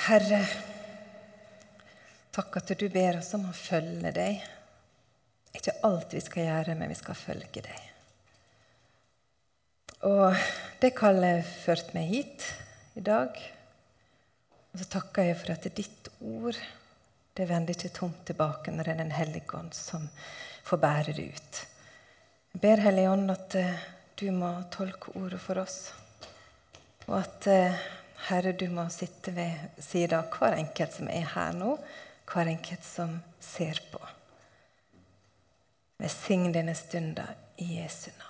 Herre, takk at du ber oss om å følge deg. Ikke alt vi skal gjøre, men vi skal følge deg. Og det kallet førte meg hit i dag. Og så takker jeg for at ditt ord det vender ikke tomt tilbake når det er Den hellige ånd som får bære det ut. Jeg ber Hellige Ånd at uh, du må tolke ordet for oss, og at uh, Herre, du må sitte ved siden av hver enkelt som er her nå, hver enkelt som ser på. Velsign denne stunda i Jesu navn.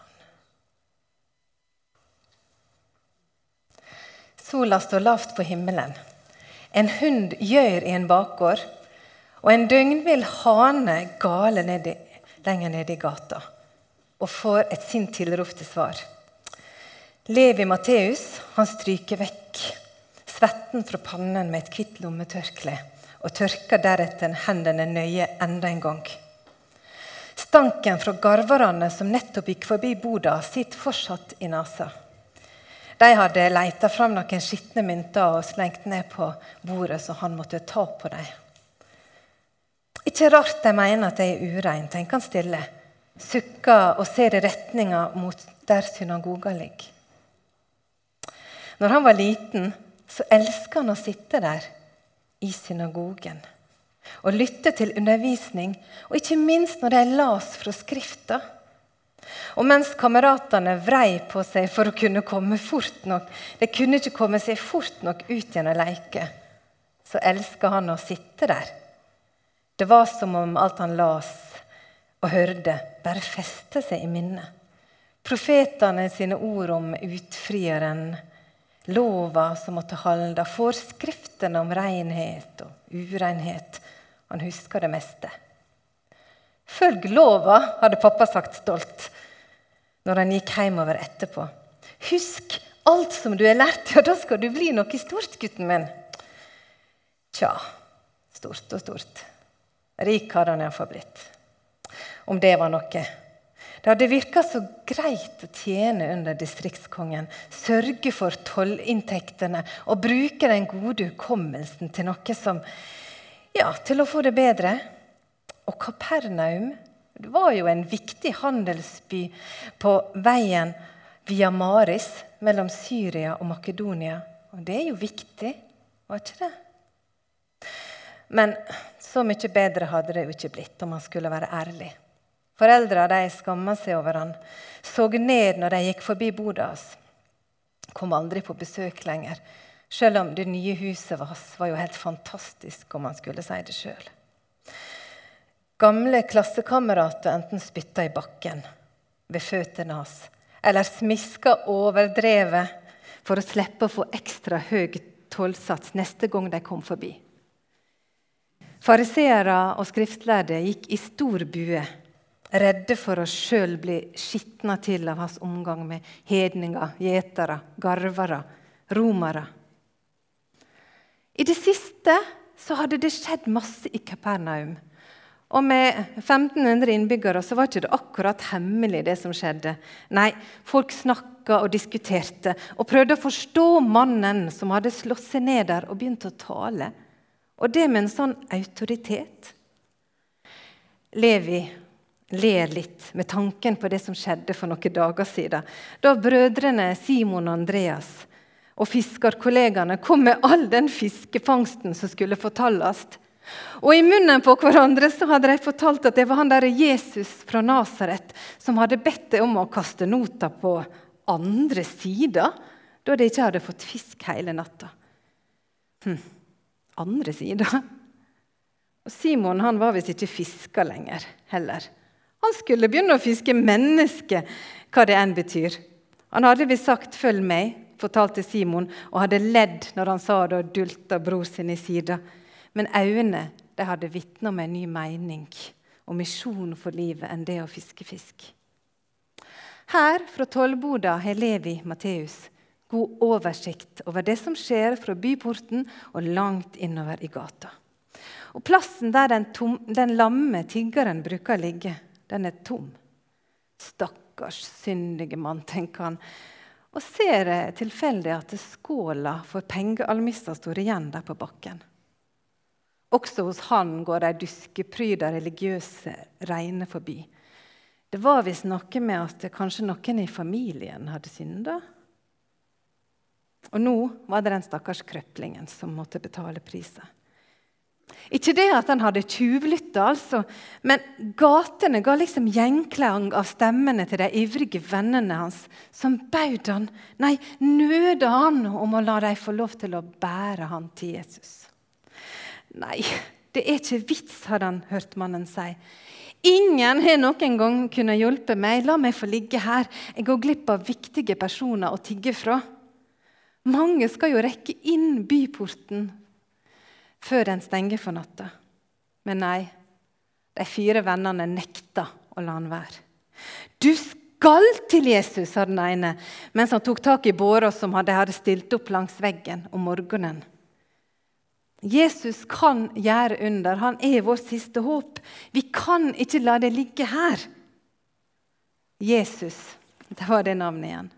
Sola står lavt på himmelen. En hund gjør i en bakgård, og en døgnvill hane galer ned lenger nede i gata og får et sint tilrop til svar. Levi Matteus han stryker vekk svetten fra pannen med et hvitt lommetørkle og tørker deretter hendene nøye enda en gang. Stanken fra garverne som nettopp gikk forbi boda, sitter fortsatt i nesa. De hadde leita fram noen skitne mynter og slengt ned på bordet, så han måtte ta på dem. Ikke rart de mener at jeg er urein, tenker han stille sukker og ser i retninga mot der synagoga ligger. Når han var liten, så elsker han å sitte der i synagogen og lytte til undervisning, og ikke minst når de las fra Skrifta. Og mens kameratene vrei på seg for å kunne komme fort nok, de kunne ikke komme seg fort nok ut igjen og leke, så elska han å sitte der. Det var som om alt han las, og hørte, bare festet seg i minnet. Profetene sine ord om utfrieren, lova som måtte holde, forskriftene om renhet og urenhet. Han husker det meste. Følg lova, hadde pappa sagt stolt når han gikk hjemover etterpå. Husk alt som du har lært, ja, da skal du bli noe stort, gutten min. Tja, stort og stort. Rik hadde han iallfall blitt om det var noe. Det hadde virka så greit å tjene under distriktskongen, sørge for tollinntektene og bruke den gode hukommelsen til noe som Ja, til å få det bedre. Og Kapernaum det var jo en viktig handelsby på veien via Maris mellom Syria og Makedonia. Og det er jo viktig, var ikke det? Men så mye bedre hadde det jo ikke blitt om man skulle være ærlig. Foreldra skamma seg over han, så ned når de gikk forbi boda hans. Kom aldri på besøk lenger, selv om det nye huset hans var jo helt fantastisk, om han skulle si det sjøl. Gamle klassekamerater enten spytta i bakken ved føttene hans, eller smiska overdrevet for å slippe å få ekstra høy tollsats neste gang de kom forbi. Fariseere og skriftlærde gikk i stor bue redde for å sjøl bli skitna til av hans omgang med hedninger, gjetere, garvere, romere. I det siste så hadde det skjedd masse i Kapernaum. Og med 1500 innbyggere så var ikke det akkurat hemmelig, det som skjedde. Nei, folk snakka og diskuterte og prøvde å forstå mannen som hadde slått seg ned der og begynt å tale. Og det med en sånn autoritet. Levi ler litt med tanken på det som skjedde for noen dager siden, da brødrene Simon og Andreas og fiskerkollegaene kom med all den fiskefangsten som skulle fortelles. Og I munnen på hverandre så hadde de fortalt at det var han der Jesus fra Nasaret som hadde bedt dem om å kaste nota på andre sida, da de ikke hadde fått fisk hele natta. Hm. Andre sida? Og Simon han var visst ikke fisker lenger heller. Han skulle begynne å fiske mennesker, hva det enn betyr. Han hadde visst sagt 'følg meg', fortalte Simon, og hadde ledd når han sa det og dulta bror sin i sida. Men øynene de hadde vitna om en ny mening og misjon for livet enn det å fiske fisk. Her fra tollboda har Levi Matteus god oversikt over det som skjer fra byporten og langt innover i gata. Og Plassen der den, tom, den lamme tiggeren bruker å ligge, den er tom. Stakkars syndige mann, tenker han. og ser tilfeldig at skåla for pengealmisser står igjen der på bakken. Også hos han går de duskepryda religiøse reine forbi. Det var visst noe med at kanskje noen i familien hadde synda. Og nå var det den stakkars krøplingen som måtte betale prisen. Ikke det at han hadde tjuvlytta, altså, men gatene ga liksom gjenklang av stemmene til de ivrige vennene hans, som baud han, nei, nøda han om å la dem få lov til å bære han til Jesus. Nei, det er ikke vits, hadde han hørt mannen si. Ingen har noen gang kunnet hjelpe meg. La meg få ligge her. Jeg går glipp av viktige personer å tigge fra. Mange skal jo rekke inn byporten før den stenger for natta. Men nei, de fire vennene nekta å la han være. Du skal til Jesus, sa den ene, mens han tok tak i båra som de hadde stilt opp langs veggen om morgenen. Jesus kan gjøre under. Han er vårt siste håp. Vi kan ikke la det ligge her. Jesus, det var det navnet igjen.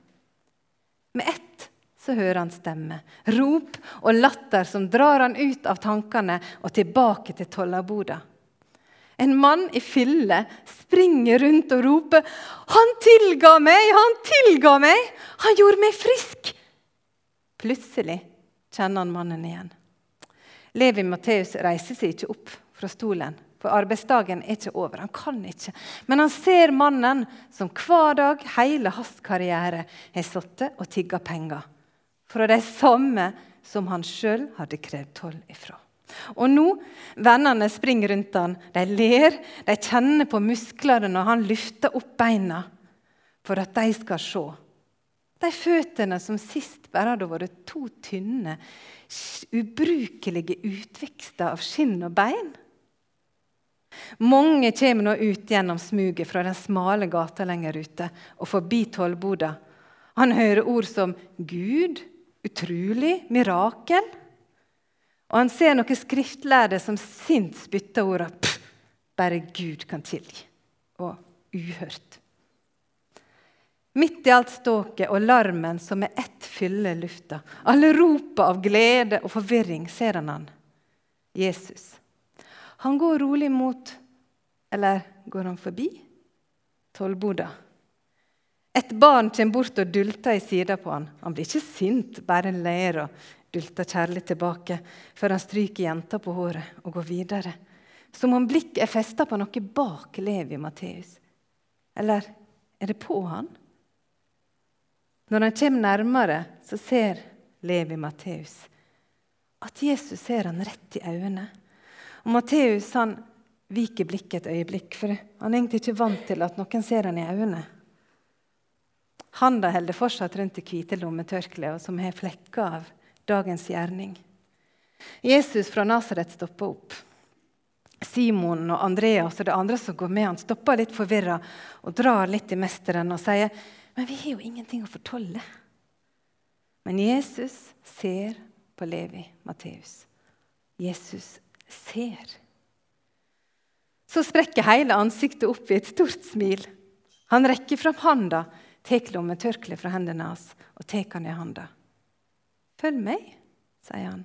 Med ett så hører han stemme, rop og latter som drar han ut av tankene og tilbake til tollerboda. En mann i fille springer rundt og roper 'Han tilga meg! Han tilga meg! Han gjorde meg frisk!' Plutselig kjenner han mannen igjen. Levi Matteus reiser seg ikke opp fra stolen, for arbeidsdagen er ikke over. Han kan ikke. Men han ser mannen som hver dag hele hans karriere har sittet og tigga penger fra de samme som han sjøl hadde krevd toll ifra. Og nå, Vennene springer rundt han, de ler, de kjenner på musklene når han løfter opp beina for at de skal se. De føttene som sist bare hadde vært to tynne, ubrukelige utvekster av skinn og bein. Mange kommer nå ut gjennom smuget fra den smale gata lenger ute og forbi tollboda. Han hører ord som Gud, utrolig, mirakel. Og han ser noen skriftlærde som sint spytter ordene bare Gud kan tilgi. Og uhørt. Midt i alt ståket og larmen som med ett fyller lufta, alle ropa av glede og forvirring, ser han han. Jesus. Han går rolig mot Eller går han forbi? Tollboda. Et barn kommer bort og dulter i sida på han. Han blir ikke sint, bare ler og dulter kjærlig tilbake før han stryker jenta på håret og går videre. Som om blikket er festa på noe bak Levi Matteus. Eller er det på han? Når han kommer nærmere, så ser Levi Matteus at Jesus ser han rett i øynene. Og Matteus han viker blikket et øyeblikk, for han er egentlig ikke vant til at noen ser han i øynene. Handa holder fortsatt rundt det hvite lommetørkleet, som har flekker av dagens gjerning. Jesus fra Nasaret stopper opp. Simon og Andreas og det andre som går med, han stopper litt forvirra og drar litt i mesteren og sier men vi har jo ingenting å fortolle. Men Jesus ser på Levi Matteus. Jesus ser. Så sprekker hele ansiktet opp i et stort smil. Han rekker fram handa, tar lommetørkleet fra hendene hans og tar han i handa. Følg meg, sier han.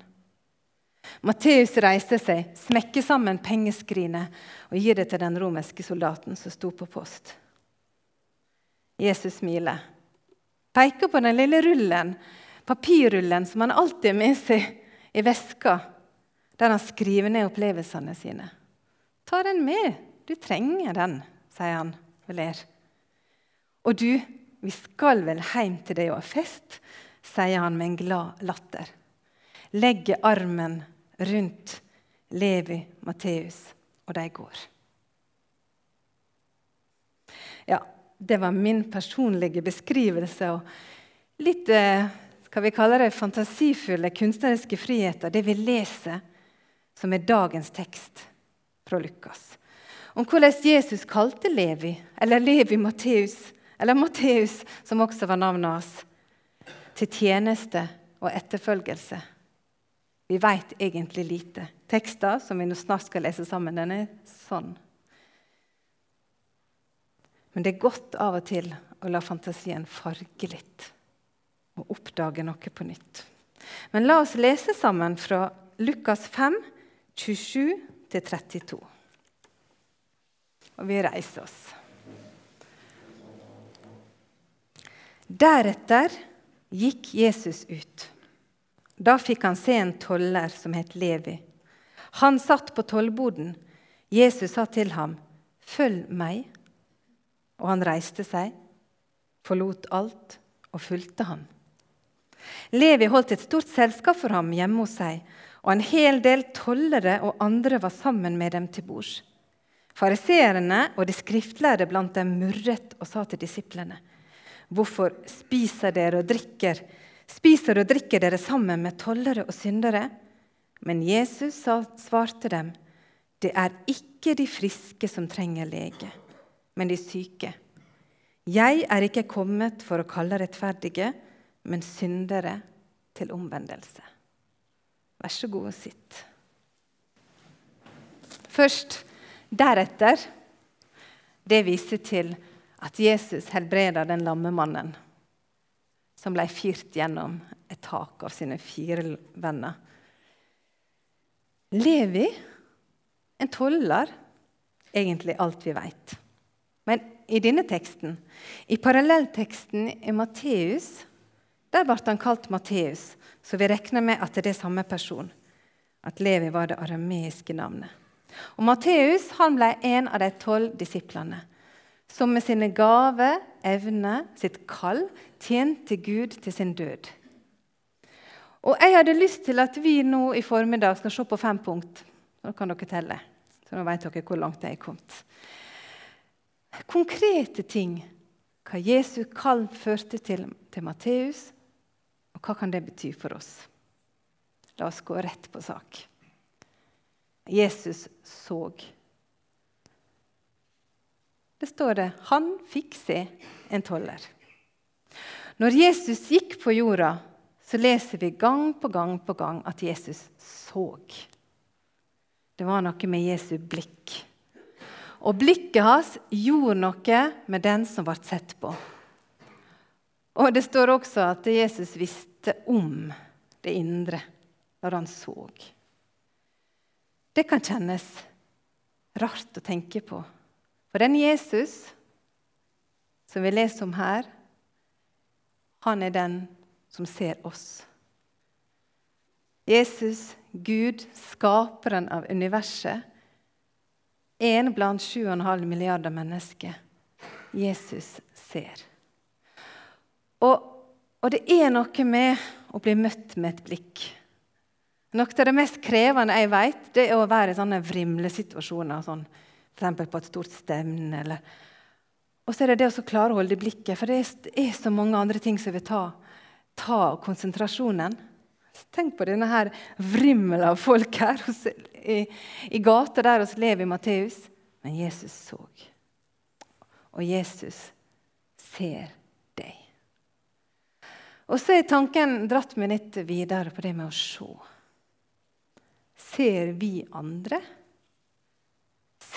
Matteus reiser seg, smekker sammen pengeskrinet og gir det til den romerske soldaten som sto på post. Jesus smiler. Peker på den lille rullen, papirrullen som han alltid har med seg i veska, der han skriver ned opplevelsene sine. Ta den med, du trenger den, sier han og ler. Og du, vi skal vel hjem til deg og ha fest, sier han med en glad latter. Legger armen rundt Levi Matteus, og de går. Ja, det var min personlige beskrivelse. Og litt eh, skal vi kalle det fantasifulle kunstneriske friheter, det vi leser, som er dagens tekst fra Lukas. Om hvordan Jesus kalte Levi, eller Levi Matteus, eller Matteus, som også var navnet hans, til tjeneste og etterfølgelse. Vi veit egentlig lite. Tekster som vi nå snart skal lese sammen, den er sånn. Men det er godt av og til å la fantasien farge litt. og oppdage noe på nytt. Men la oss lese sammen fra Lukas 5, 27-32. Og vi reiser oss. Deretter gikk Jesus ut. Da fikk han se en toller som het Levi. Han satt på tollboden. Jesus sa til ham, 'Følg meg.' Og han reiste seg, forlot alt og fulgte ham. Levi holdt et stort selskap for ham hjemme hos seg, og en hel del tollere og andre var sammen med dem til bords. Fariseerne og de skriftlærde blant dem murret og sa til disiplene.: Hvorfor spiser dere og drikker Spiser og drikker dere sammen med tollere og syndere? Men Jesus svarte dem, det er ikke de friske som trenger lege, men de syke. Jeg er ikke kommet for å kalle rettferdige, men syndere til omvendelse. Vær så god og sitt. Først, deretter, det viser til at Jesus helbreder den lamme mannen som ble firt gjennom et tak av sine fire venner. Levi, en toller, egentlig alt vi veit. Men i denne teksten, i parallellteksten i Matteus, der ble han kalt Matteus, så vi regner med at det er samme person. At Levi var det arameiske navnet. Og Matteus ble en av de tolv disiplene som med sine gaver, evner, sitt kall tjente Gud til sin død. Og Jeg hadde lyst til at vi nå i formiddag skal se på fem punkt. Nå kan dere telle, så nå vet dere hvor langt jeg er kommet. Konkrete ting. Hva Jesu kall førte til, til Matteus, og hva kan det bety for oss? La oss gå rett på sak. Jesus såg. Det står det 'Han fikk se en toller'. Når Jesus gikk på jorda, så leser vi gang på gang på gang at Jesus så. Det var noe med Jesu blikk. Og blikket hans gjorde noe med den som ble sett på. Og Det står også at Jesus visste om det indre når han så. Det kan kjennes rart å tenke på. For den Jesus som vi leser om her, han er den som ser oss. Jesus, Gud, skaperen av universet, en blant 7,5 milliarder mennesker. Jesus ser. Og, og, det er noe med å bli møtt med et blikk. Noe av det mest krevende jeg vet, det er å være i sånne vrimlesituasjoner. Sånn, F.eks. på et stort stevne og så er det det å klare å holde blikket, for det er så mange andre ting som vil ta, ta konsentrasjonen. Tenk på denne her vrimmelen av folk her hos, i, i gata der hos Levi Matteus. Men Jesus så. Og Jesus ser deg. Og så er tanken dratt meg litt videre på det med å se. Ser vi andre?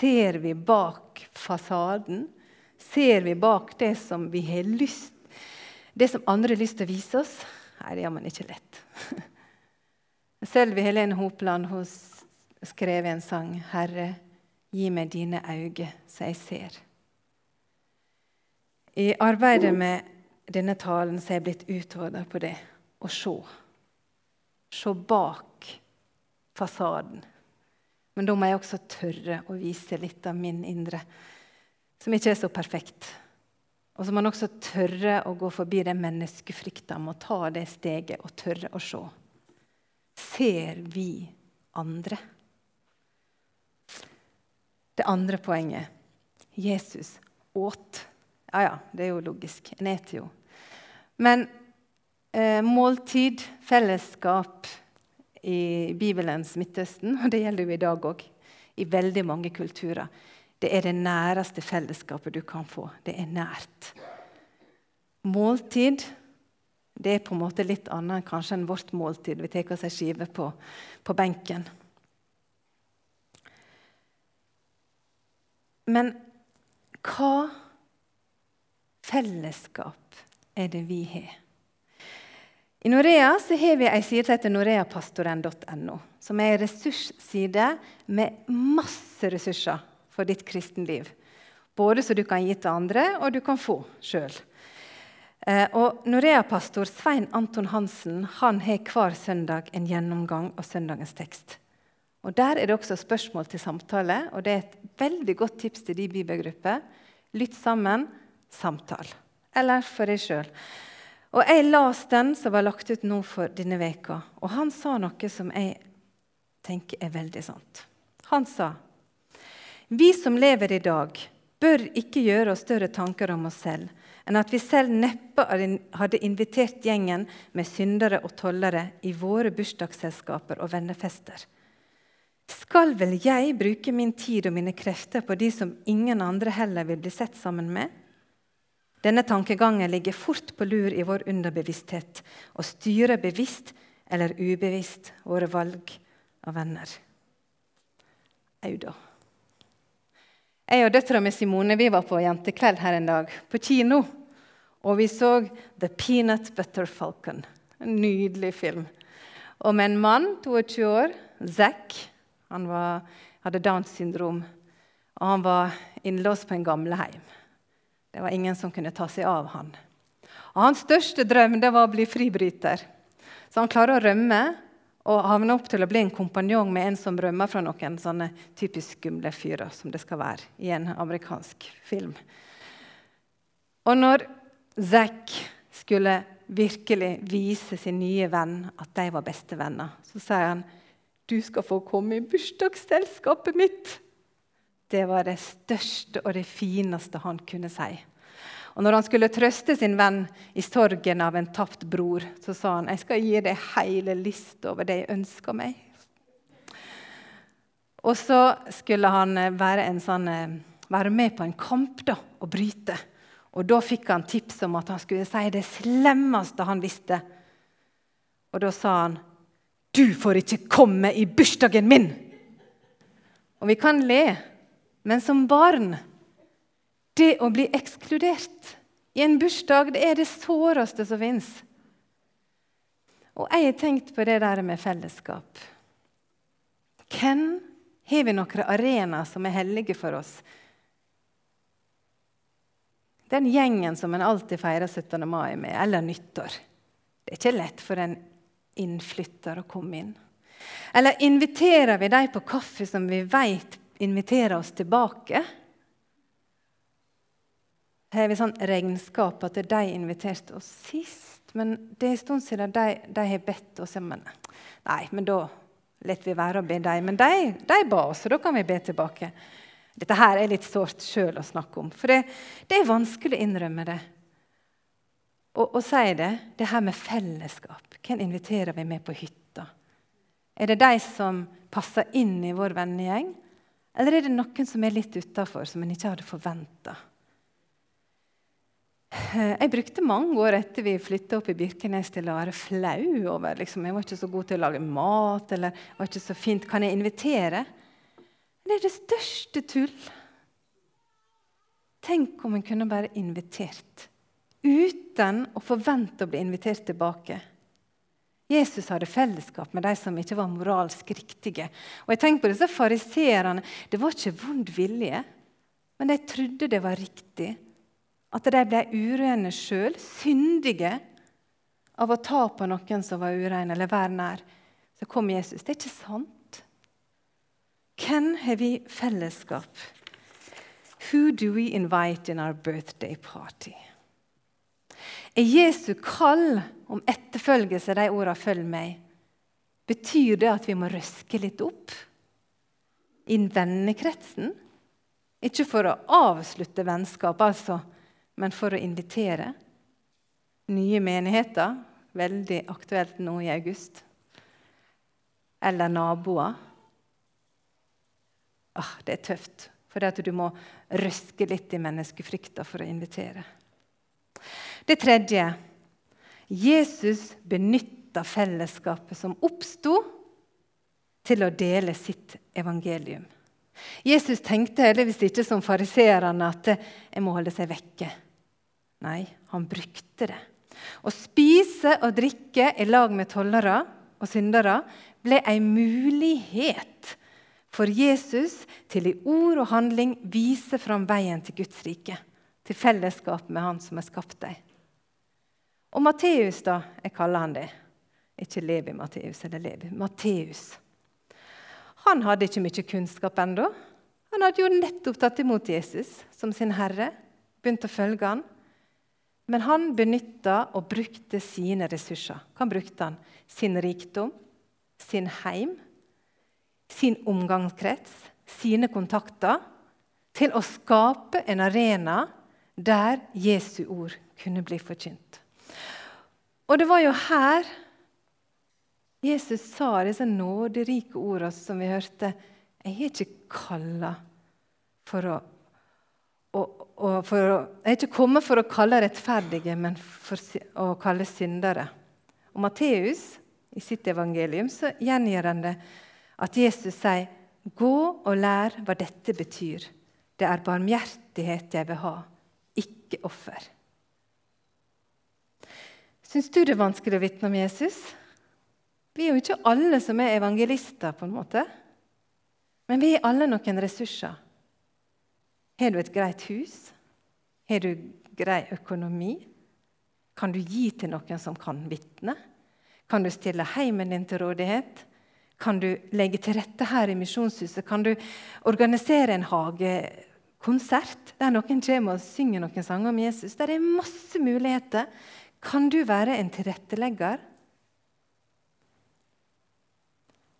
Ser vi bak fasaden? Ser vi bak det som vi har lyst det som andre har lyst til å vise oss? Nei, det gjør man ikke lett. Sølvi Helene Hopland hun skrev en sang 'Herre, gi meg dine øyne, så jeg ser'. I arbeidet med denne talen så er jeg blitt utfordra på det å se. Se bak fasaden. Men da må jeg også tørre å vise litt av min indre som ikke er så perfekt. Og så må man også tørre å gå forbi den menneskefrykta å ta det steget og tørre å se. Ser vi andre? Det andre poenget Jesus åt. Ja, ja, det er jo logisk. En eter jo. Men eh, måltid, fellesskap i Bibelens Midtøsten, og det gjelder jo i dag òg, i veldig mange kulturer, det er det næreste fellesskapet du kan få. Det er nært. Måltid det er på en måte litt annet kanskje enn vårt måltid. Vi tar oss ei skive på, på benken. Men hva fellesskap er det vi har? I Norea har vi ei side som heter noreapastoren.no, som er ei ressursside med masse ressurser for ditt kristenliv. Både så du kan gi til andre, og du kan få sjøl. Eh, og Norea-pastor Svein Anton Hansen han har hver søndag en gjennomgang av søndagens tekst. Og Der er det også spørsmål til samtale, og det er et veldig godt tips til de bibelgrupper. Lytt sammen, samtal. Eller for deg sjøl. Og Jeg las den som var lagt ut nå for denne veka, og han sa noe som jeg tenker er veldig sant. Han sa vi som lever i dag, bør ikke gjøre oss større tanker om oss selv enn at vi selv neppe hadde invitert gjengen med syndere og tollere i våre bursdagsselskaper og vennefester. Skal vel jeg bruke min tid og mine krefter på de som ingen andre heller vil bli sett sammen med? Denne tankegangen ligger fort på lur i vår underbevissthet og styrer bevisst eller ubevisst våre valg av venner. Au. Jeg og døtra mi Simone vi var på jentekveld her en dag, på kino. Og vi så The Peanut Butter Falcon. En nydelig film. Med en mann, 22 år, Zack. Han var, hadde Downs syndrom. Og han var innlåst på en gamleheim. Det var ingen som kunne ta seg av han. Og Hans største drøm det var å bli fribryter. Så han klarer å rømme og havner opp til å bli en kompanjong med en som rømmer fra noen sånne typisk skumle fyrer, som det skal være i en amerikansk film. Og når Zack skulle virkelig vise sin nye venn at de var bestevenner, så sier han du skal få komme i bursdagsselskapet mitt. Det var det største og det fineste han kunne si. Og når han skulle trøste sin venn i sorgen av en tapt bror, så sa han, 'Jeg skal gi deg hele lista over det jeg ønsker meg.' Og så skulle han eh, være, sånn, eh, være med på en kamp da, og bryte. Og da fikk han tips om at han skulle si det slemmeste han visste. Og da sa han, 'Du får ikke komme i bursdagen min!' Og vi kan le, men som barn det å bli ekskludert i en bursdag det er det såreste som fins. Og jeg har tenkt på det der med fellesskap. Hvem har vi noen arenaer som er hellige for oss? Den gjengen som en alltid feirer 17. mai med, eller nyttår. Det er ikke lett for en innflytter å komme inn. Eller inviterer vi dem på kaffe som vi vet inviterer oss tilbake? har vi sånn regnskap at de inviterte oss sist. Men det er en stund siden de, de har bedt oss. Men, nei, men da lar vi være å be dem. Men de, de ba oss, og da kan vi be tilbake. Dette her er litt sårt sjøl å snakke om, for det, det, er vanskelig å innrømme det. Og, og si det, det her med fellesskap. Hvem inviterer vi med på hytta? Er det de som passer inn i vår vennegjeng? Eller er det noen som er litt utafor, som en ikke hadde forventa? Jeg brukte mange år etter vi flytta opp i Birkenes til å være flau over liksom, Jeg var ikke så god til å lage mat, eller var ikke så fint. Kan jeg invitere? Det er det største tull. Tenk om en kunne bare invitert uten å forvente å bli invitert tilbake. Jesus hadde fellesskap med de som ikke var moralsk riktige. Og jeg tenker på disse fariseerne. Det var ikke vond vilje, men de trodde det var riktig at de ble urene sjøl, syndige av å ta på noen som var urein, eller være nær. Så kom Jesus. Det er ikke sant. Hvem har vi fellesskap? Who do we invite in our birthday party? Er Jesu kall om etterfølgelse de ordene 'følg meg', betyr det at vi må røske litt opp i vennekretsen? Ikke for å avslutte vennskap, altså, men for å invitere. Nye menigheter, veldig aktuelt nå i august. Eller naboer. Ah, det er tøft, for du må røske litt i menneskefrykta for å invitere. Det tredje Jesus benytta fellesskapet som oppsto, til å dele sitt evangelium. Jesus tenkte heldigvis ikke som fariseerne at 'jeg må holde seg vekke'. Nei, han brukte det. Å spise og drikke i lag med tollere og syndere ble en mulighet for Jesus til i ord og handling vise fram veien til Guds rike, til fellesskap med Han som har skapt dem. Og Matteus, da, jeg kaller han det. Ikke Levi Matteus eller Levi. Matteus. Han hadde ikke mye kunnskap ennå. Han hadde jo nettopp tatt imot Jesus som sin herre, begynt å følge han. Men han benytta og brukte sine ressurser. Hva brukte han? Sin rikdom, sin heim, sin omgangskrets, sine kontakter, til å skape en arena der Jesu ord kunne bli forkynt. Og det var jo her Jesus sa disse nåderike ordene som vi hørte. Jeg er ikke kalla for å, å, å, for Jeg er ikke kommet for å kalle rettferdige, men for å kalle syndere. Og Matteus i sitt evangelium så gjengir han det at Jesus sier, 'Gå og lær hva dette betyr.' Det er barmhjertighet jeg vil ha, ikke offer. Syns du det er vanskelig å vitne om Jesus? Vi er jo ikke alle som er evangelister, på en måte. Men vi er alle noen ressurser. Har du et greit hus? Har du grei økonomi? Kan du gi til noen som kan vitne? Kan du stille heimen din til rådighet? Kan du legge til rette her i Misjonshuset? Kan du organisere en hagekonsert der noen kommer og synger noen sanger om Jesus? Der er masse muligheter. Kan du være en tilrettelegger?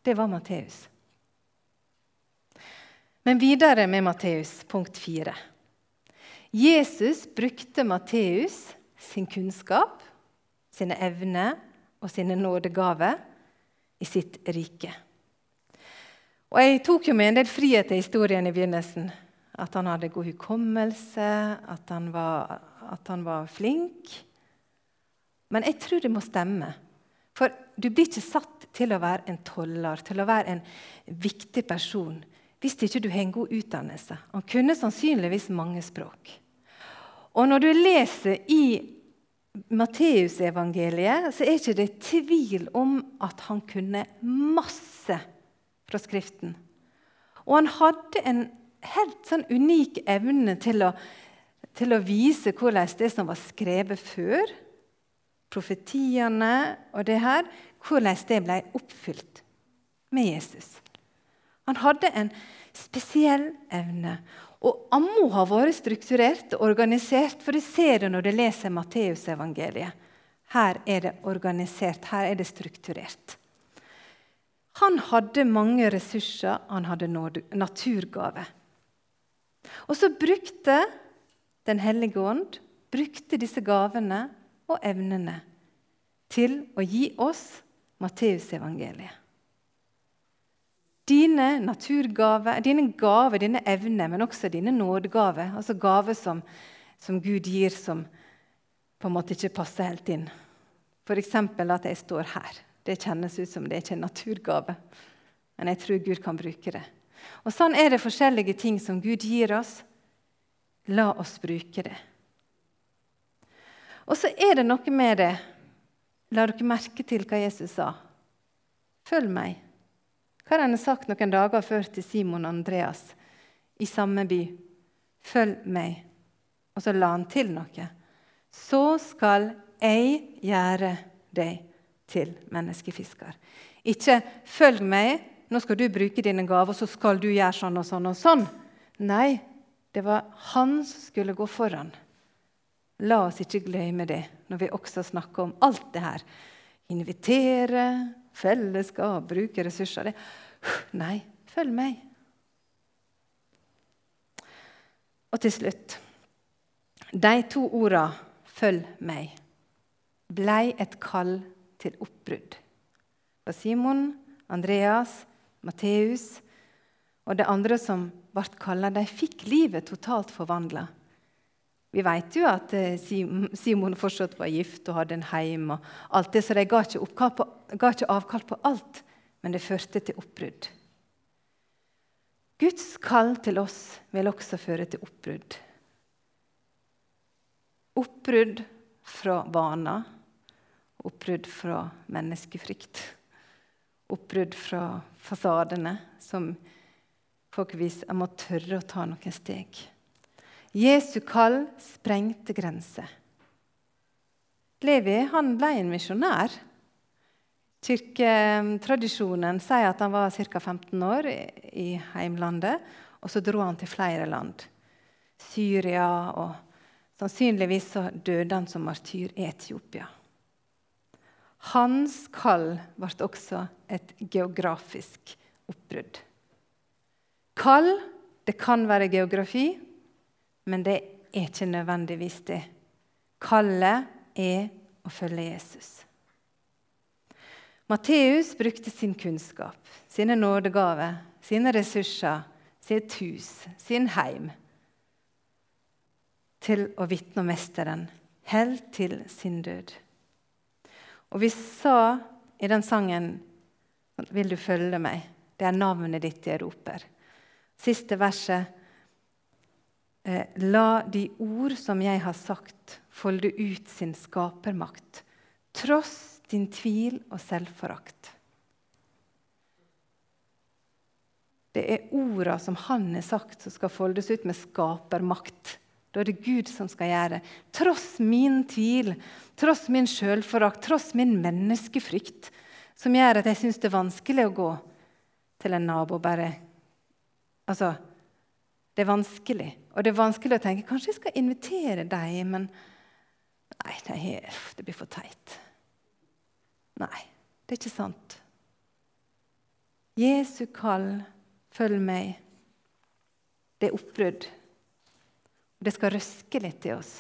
Det var Matteus. Men videre med Matteus, punkt fire. Jesus brukte Matteus sin kunnskap, sine evner og sine nådegaver i sitt rike. Og Jeg tok jo med en del frihet til historien i begynnelsen. At han hadde god hukommelse, at han var, at han var flink. Men jeg tror det må stemme. For du blir ikke satt til å være en toller, til å være en viktig person, hvis ikke du har en god utdannelse. Han kunne sannsynligvis mange språk. Og når du leser i Matteusevangeliet, så er ikke det tvil om at han kunne masse fra Skriften. Og han hadde en helt sånn unik evne til å, til å vise hvordan det som var skrevet før, profetiene og det her, hvordan det ble oppfylt med Jesus. Han hadde en spesiell evne. Og han må ha vært strukturert og organisert, for du ser det når du leser Matteusevangeliet. Her er det organisert, her er det strukturert. Han hadde mange ressurser, han hadde naturgave. Og så brukte Den hellige ånd brukte disse gavene og evnene til å gi oss Matteusevangeliet dine naturgaver, dine gaver, dine evner, men også dine nådegaver. Altså gaver som, som, Gud gir, som på en måte ikke passer helt inn. F.eks. at jeg står her. Det kjennes ut som det er ikke en naturgave. Men jeg tror Gud kan bruke det. Og Sånn er det forskjellige ting som Gud gir oss. La oss bruke det. Og så er det noe med det La dere merke til hva Jesus sa. Følg meg. Hva har han sagt noen dager før til Simon og Andreas i samme by? Følg meg. Og så la han til noe. Så skal jeg gjøre deg til menneskefisker. Ikke 'følg meg, nå skal du bruke dine gaver, så skal du gjøre sånn og sånn og sånn'. Nei, det var han som skulle gå foran. La oss ikke glemme det når vi også snakker om alt det her. Invitere, fellesskap, bruke ressurser. Det. Nei, følg meg. Og til slutt De to orda 'følg meg' blei et kall til oppbrudd. For Simon, Andreas, Matteus og de andre som ble kalla, de fikk livet totalt forvandla. Vi vet jo at eh, Simon fortsatt var gift og hadde en heim. og alt det, Så de ga ikke, på, ga ikke avkall på alt, men det førte til oppbrudd. Guds kall til oss vil også føre til oppbrudd. Oppbrudd fra vaner. Oppbrudd fra menneskefrykt. Oppbrudd fra fasadene som folk viser. Jeg må tørre å ta noen steg. Jesu kall sprengte grenser. Levi han ble en misjonær. Kirketradisjonen sier at han var ca. 15 år i heimlandet, og så dro han til flere land. Syria, og sannsynligvis så døde han som martyr i Etiopia. Hans kall ble også et geografisk oppbrudd. Kall det kan være geografi, men det er ikke nødvendigvis det. Kallet er å følge Jesus. Matteus brukte sin kunnskap, sine nådegaver, sine ressurser, sitt hus, sin heim til å vitne om Mesteren, helt til sin død. Og vi sa i den sangen 'Vil du følge meg?' Det er navnet ditt jeg roper. Siste verset la de ord som jeg har sagt, folde ut sin skapermakt, tross din tvil og selvforakt. Det er orda som han har sagt, som skal foldes ut med skapermakt. Da er det Gud som skal gjøre det. Tross min tvil, tross min sjølforakt, tross min menneskefrykt, som gjør at jeg syns det er vanskelig å gå til en nabo bare Altså, det er vanskelig. Og det er vanskelig å tenke kanskje jeg skal invitere dem, men nei, det blir for teit. Nei, det er ikke sant. Jesu kall, følg meg. Det er oppbrudd. Det skal røske litt i oss.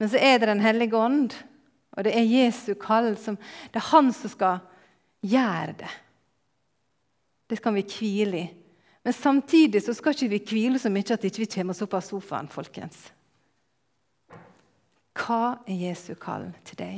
Men så er det Den hellige ånd, og det er Jesu kall. Som, det er han som skal gjøre det. Det skal vi hvile i. Men samtidig så skal ikke vi hvile så mye at vi ikke kommer oss opp av sofaen. folkens. Hva er Jesu kall til deg?